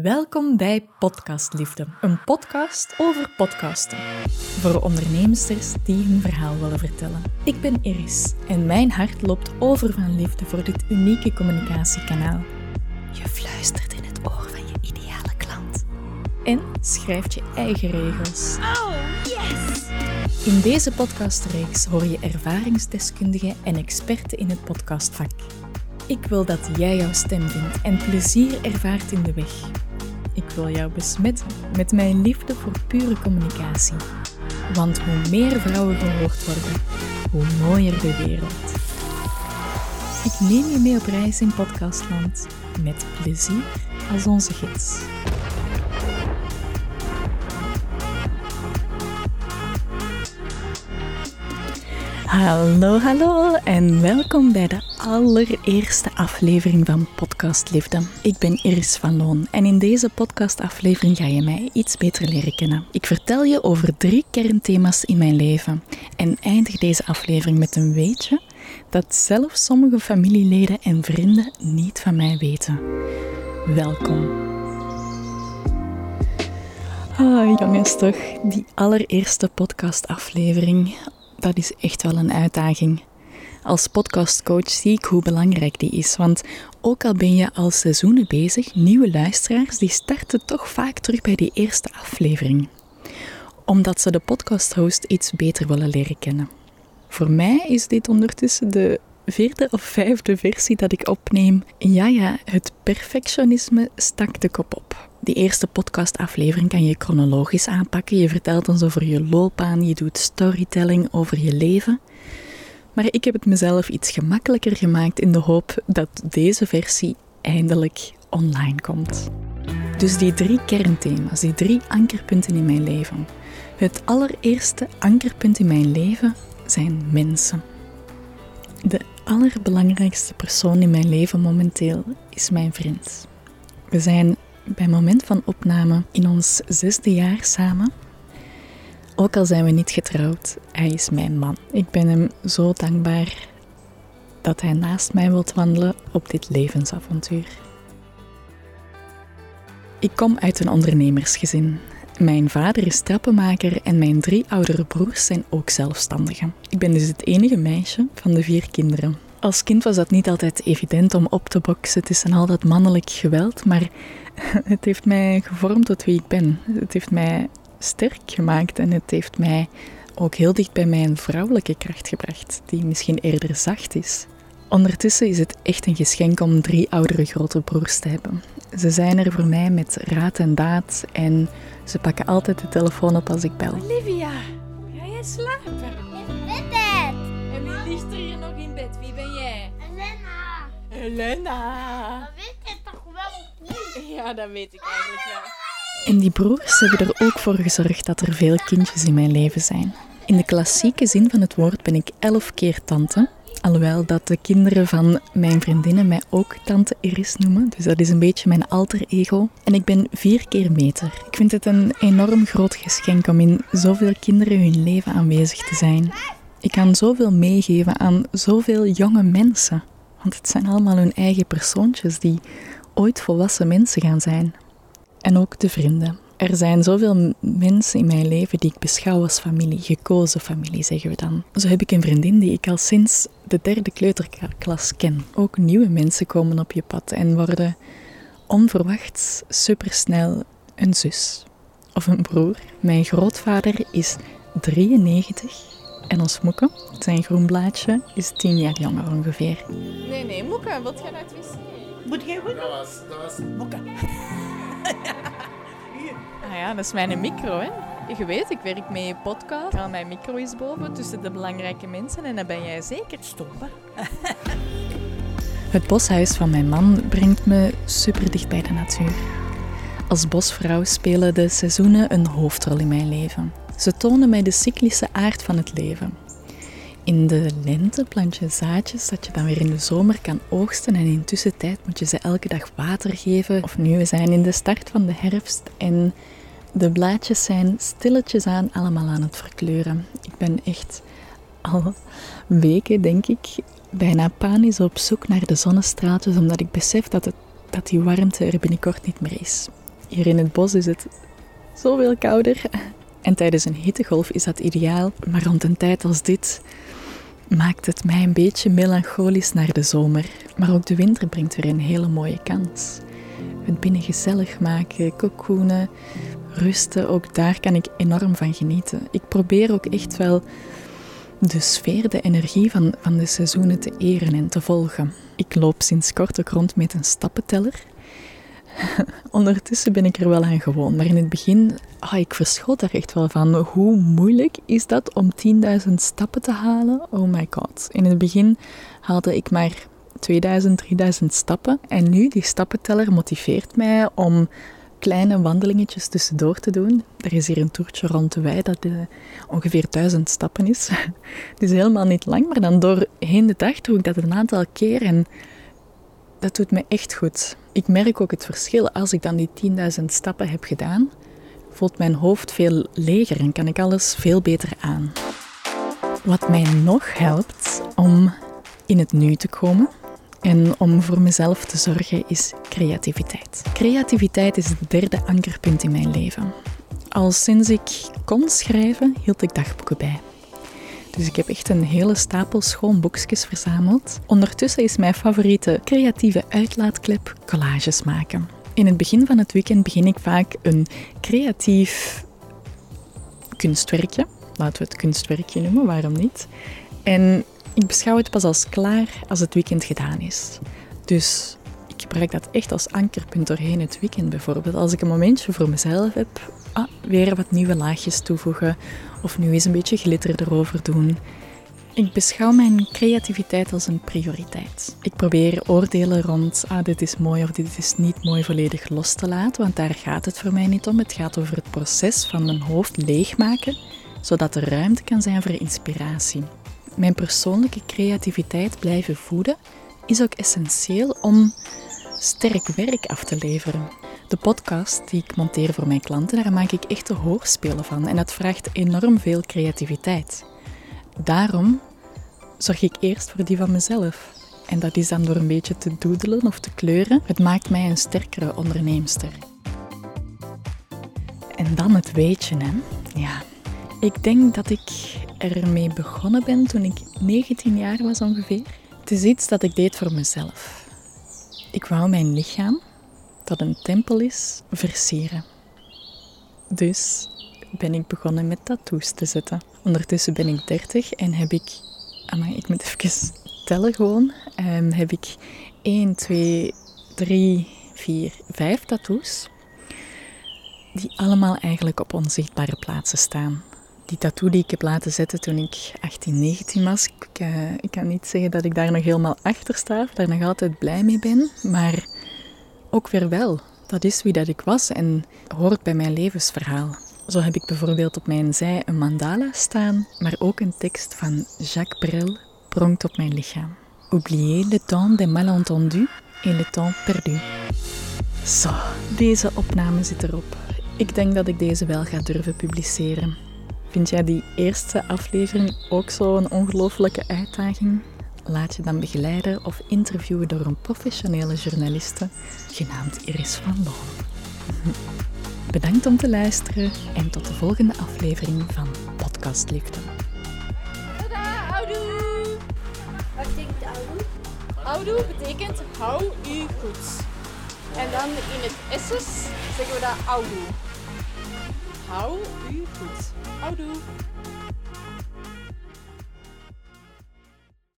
Welkom bij Podcastliefde, een podcast over podcasten. Voor ondernemsters die hun verhaal willen vertellen. Ik ben Iris en mijn hart loopt over van liefde voor dit unieke communicatiekanaal. Je fluistert in het oor van je ideale klant. En schrijft je eigen regels. Oh, yes! In deze podcastreeks hoor je ervaringsdeskundigen en experten in het podcastvak. Ik wil dat jij jouw stem vindt en plezier ervaart in de weg. Ik wil jou besmetten met mijn liefde voor pure communicatie. Want hoe meer vrouwen gehoord worden, hoe mooier de wereld. Ik neem je mee op reis in podcastland met plezier als onze gids. Hallo, hallo en welkom bij de allereerste aflevering van Podcast Liefde. Ik ben Iris van Loon en in deze podcastaflevering ga je mij iets beter leren kennen. Ik vertel je over drie kernthema's in mijn leven en eindig deze aflevering met een weetje dat zelfs sommige familieleden en vrienden niet van mij weten. Welkom. Ah, jongens, toch, die allereerste podcastaflevering dat is echt wel een uitdaging. Als podcastcoach zie ik hoe belangrijk die is, want ook al ben je al seizoenen bezig, nieuwe luisteraars die starten toch vaak terug bij die eerste aflevering, omdat ze de podcasthost iets beter willen leren kennen. Voor mij is dit ondertussen de vierde of vijfde versie dat ik opneem. Ja, ja, het perfectionisme stak de kop op. Die eerste podcastaflevering kan je chronologisch aanpakken. Je vertelt ons over je loopbaan, je doet storytelling over je leven. Maar ik heb het mezelf iets gemakkelijker gemaakt in de hoop dat deze versie eindelijk online komt. Dus die drie kernthema's, die drie ankerpunten in mijn leven. Het allereerste ankerpunt in mijn leven zijn mensen. De allerbelangrijkste persoon in mijn leven momenteel is mijn vriend. We zijn bij moment van opname in ons zesde jaar samen. Ook al zijn we niet getrouwd, hij is mijn man. Ik ben hem zo dankbaar dat hij naast mij wilt wandelen op dit levensavontuur. Ik kom uit een ondernemersgezin. Mijn vader is trappenmaker en mijn drie oudere broers zijn ook zelfstandigen. Ik ben dus het enige meisje van de vier kinderen. Als kind was dat niet altijd evident om op te boksen tussen al dat mannelijk geweld, maar het heeft mij gevormd tot wie ik ben. Het heeft mij sterk gemaakt en het heeft mij ook heel dicht bij mijn vrouwelijke kracht gebracht, die misschien eerder zacht is. Ondertussen is het echt een geschenk om drie oudere grote broers te hebben. Ze zijn er voor mij met raad en daad en ze pakken altijd de telefoon op als ik bel. Olivia, ga jij slapen? Ik weet het. En wie ligt er hier nog in bed? Wie ben jij? Elena. Helena. Dat weet je toch wel niet? Ja, dat weet ik eigenlijk wel. En die broers hebben er ook voor gezorgd dat er veel kindjes in mijn leven zijn. In de klassieke zin van het woord ben ik elf keer tante. Alhoewel dat de kinderen van mijn vriendinnen mij ook tante Iris noemen. Dus dat is een beetje mijn alter ego. En ik ben vier keer meter. Ik vind het een enorm groot geschenk om in zoveel kinderen hun leven aanwezig te zijn. Ik kan zoveel meegeven aan zoveel jonge mensen. Want het zijn allemaal hun eigen persoontjes die ooit volwassen mensen gaan zijn. En ook de vrienden. Er zijn zoveel mensen in mijn leven die ik beschouw als familie, gekozen familie zeggen we dan. Zo heb ik een vriendin die ik al sinds de derde kleuterklas ken. Ook nieuwe mensen komen op je pad en worden onverwachts supersnel een zus of een broer. Mijn grootvader is 93 en ons moeke, zijn groenblaadje, is 10 jaar jonger ongeveer. Nee, nee, Moeka, wat gaan uit wc? Moet jij goed? Dat was, dat was Mokken. Ah ja, dat is mijn micro, hè. Je weet, ik werk met je podcast. Mijn micro is boven tussen de belangrijke mensen en dat ben jij zeker. Stoppen. Het boshuis van mijn man brengt me super dicht bij de natuur. Als bosvrouw spelen de seizoenen een hoofdrol in mijn leven. Ze tonen mij de cyclische aard van het leven. In de lente plant je zaadjes dat je dan weer in de zomer kan oogsten en in tussentijd moet je ze elke dag water geven. Of nu we zijn in de start van de herfst en de blaadjes zijn stilletjes aan allemaal aan het verkleuren. Ik ben echt al weken, denk ik, bijna panisch op zoek naar de zonnestraaltjes, omdat ik besef dat, het, dat die warmte er binnenkort niet meer is. Hier in het bos is het zoveel kouder. En tijdens een hittegolf is dat ideaal. Maar rond een tijd als dit maakt het mij een beetje melancholisch naar de zomer. Maar ook de winter brengt weer een hele mooie kans. Het binnen gezellig maken, cocoonen, rusten, ook daar kan ik enorm van genieten. Ik probeer ook echt wel de sfeer, de energie van, van de seizoenen te eren en te volgen. Ik loop sinds kort ook rond met een stappenteller. Ondertussen ben ik er wel aan gewoon, maar in het begin, ah, ik verschot daar echt wel van. Hoe moeilijk is dat om 10.000 stappen te halen? Oh my god. In het begin haalde ik maar 2000, 3000 stappen en nu, die stappenteller motiveert mij om kleine wandelingetjes tussendoor te doen. Er is hier een toertje rond de wei dat uh, ongeveer duizend stappen is. Het is helemaal niet lang, maar dan doorheen de dag doe ik dat een aantal keer en dat doet me echt goed. Ik merk ook het verschil als ik dan die 10.000 stappen heb gedaan. Voelt mijn hoofd veel leger en kan ik alles veel beter aan. Wat mij nog helpt om in het nu te komen, en om voor mezelf te zorgen is creativiteit. Creativiteit is het derde ankerpunt in mijn leven. Al sinds ik kon schrijven, hield ik dagboeken bij. Dus ik heb echt een hele stapel schoon boekjes verzameld. Ondertussen is mijn favoriete creatieve uitlaatklep collages maken. In het begin van het weekend begin ik vaak een creatief kunstwerkje. Laten we het kunstwerkje noemen, waarom niet? En ik beschouw het pas als klaar als het weekend gedaan is. Dus ik gebruik dat echt als ankerpunt doorheen het weekend bijvoorbeeld. Als ik een momentje voor mezelf heb, ah, weer wat nieuwe laagjes toevoegen of nu eens een beetje glitter erover doen. Ik beschouw mijn creativiteit als een prioriteit. Ik probeer oordelen rond, ah, dit is mooi of dit is niet mooi, volledig los te laten, want daar gaat het voor mij niet om. Het gaat over het proces van mijn hoofd leegmaken, zodat er ruimte kan zijn voor inspiratie mijn persoonlijke creativiteit blijven voeden, is ook essentieel om sterk werk af te leveren. De podcast die ik monteer voor mijn klanten, daar maak ik echte hoorspelen van en dat vraagt enorm veel creativiteit. Daarom zorg ik eerst voor die van mezelf. En dat is dan door een beetje te doedelen of te kleuren. Het maakt mij een sterkere onderneemster. En dan het weetje, hè. Ja, ik denk dat ik ermee begonnen ben toen ik 19 jaar was ongeveer. Het is iets dat ik deed voor mezelf. Ik wou mijn lichaam, dat een tempel is, versieren. Dus ben ik begonnen met tattoos te zetten. Ondertussen ben ik 30 en heb ik, amai, ik moet even tellen gewoon, um, heb ik 1, 2, 3, 4, 5 tattoos. Die allemaal eigenlijk op onzichtbare plaatsen staan die tattoo die ik heb laten zetten toen ik 18, 19 was, ik, uh, ik, kan niet zeggen dat ik daar nog helemaal achter sta, of daar nog altijd blij mee ben, maar ook weer wel. Dat is wie dat ik was en hoort bij mijn levensverhaal. Zo heb ik bijvoorbeeld op mijn zij een mandala staan, maar ook een tekst van Jacques Brel pronkt op mijn lichaam. Oubliez le temps des malentendus et le temps perdu. Zo, deze opname zit erop. Ik denk dat ik deze wel ga durven publiceren. Vind jij die eerste aflevering ook zo'n ongelofelijke uitdaging? Laat je dan begeleiden of interviewen door een professionele journaliste genaamd Iris van Loon. Bedankt om te luisteren en tot de volgende aflevering van Podcast Liefde. Tada, houdoe! Wat betekent oudoe? Houdoe betekent hou u goed. En dan in het Esses zeggen we dat houdoe. Hou u goed. Houdoe.